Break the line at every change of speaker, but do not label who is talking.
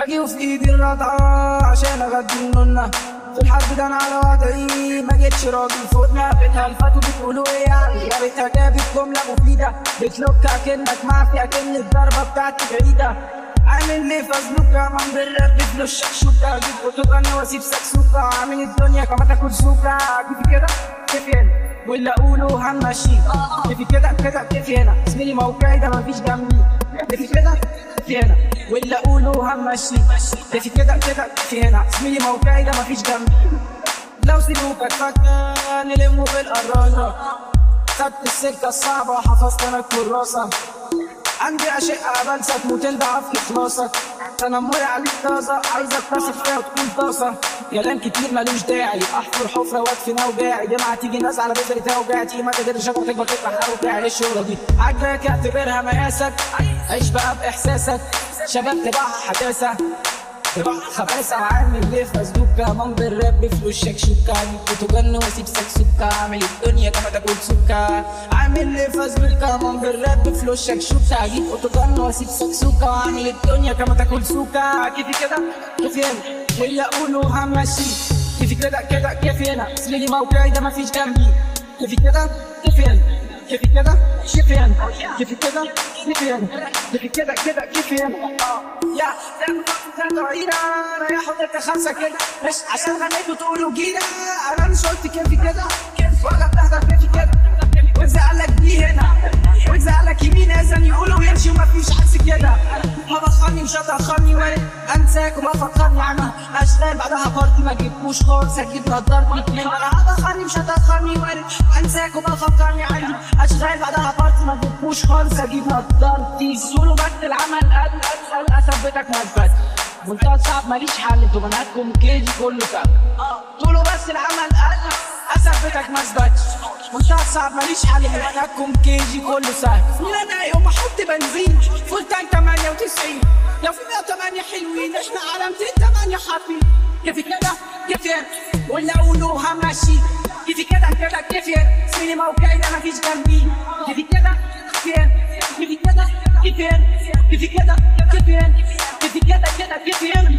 باجي وفي ايدي الرضعة عشان اغدي النونة في الحرب ده أنا على وضعي ما جيتش راجل فوقنا بيتها الفتو بتقولوا إيه يا ريتها جابت جملة مفيدة بتلوك اكنك معفي اكن الضربة بتاعتي بعيدة عامل ليه فازلوكا من بالراب بفلوس شكشوكا أجيب اوتوغن واسيب سكسوكا عامل الدنيا كما تاكل سوكا كيف كده كيف هنا واللي اقوله همشي كيف كده كده كيف هنا زميلي موقعي ده مفيش جنبي كيف كده هنا واللي اقوله همشي كيف كده كده كيف هنا. زميلي موقعي ده مفيش جنبي لو سلوكك فكة نلمه بالقرارة خدت السكة الصعبة حفظت أنا الكراسة. عندي أشقة بنسى تموت ضعف إخلاصك تنمري عليك طازة عايزك تثق فيها وتكون طاسة كلام كتير ملوش داعي أحفر حفرة وأدفن أوجاعي جمعة تيجي ناس على بذرة أوجاعتي ما تقدرش تكبر تفتح أوجاعي الشغلة دي؟ عاجباك اعتبرها مقاسك. عيش بقى بإحساسك. شباب تبعها حداثة. تبعها خباثة عامل ليه فازوكا من بالراب بفلوس شكشوكا بتجن واسيب سكسوكا عامل الدنيا كما تاكل سكا عامل ليه فازوكا من بالراب بفلوس شكشوكا أجيب اوتوجن واسيب سكسوكا عامل الدنيا كما تاكل كيف كده كيف هنا واللي اقوله همشي كده كده زميلي موقعي ده مفيش جنبي كيف كده كيف هنا كيف كده كيف هنا كيف كده كيف هنا كيف كده كده كيف هنا يا بعيدة رايح أحط خمسة كده. مش عشان غنيت وتقولوا جينا أنا مش قلت كيف كده ولا بتحضر كيف كده هبخرني مش هتأخرني وارد أنساك وما فكرني عنها اشتغل بعدها بارتي ما جبتوش خالص. أجيب نضارتي أنا هبخرني مش هتأخرني وارد أنساك وما فكرني عنها اشتغل بعدها بارتي ما جبتوش خالص. أجيب نضارتي سولو بس العمل. قل قل أثبتك مثبت منتهى صعب ماليش حل. أنتوا بناتكم كيجي كله سب طولوا بس العمل. قل أثبتك ما اثبتش منتهى صعب ماليش حل. بناتكم كيجي كله سهل من أنا يوم أحط بنزين. فول تانك 98 لو في 108 حلوين إحنا على 208 حاطين كيف كده يعني ولا اقولوا همشي كيف كده كده يعني سيني موقعي ده مفيش جنبي كيف كده يعني كيف كده يعني كيف كده يعني كيف كده كده يعني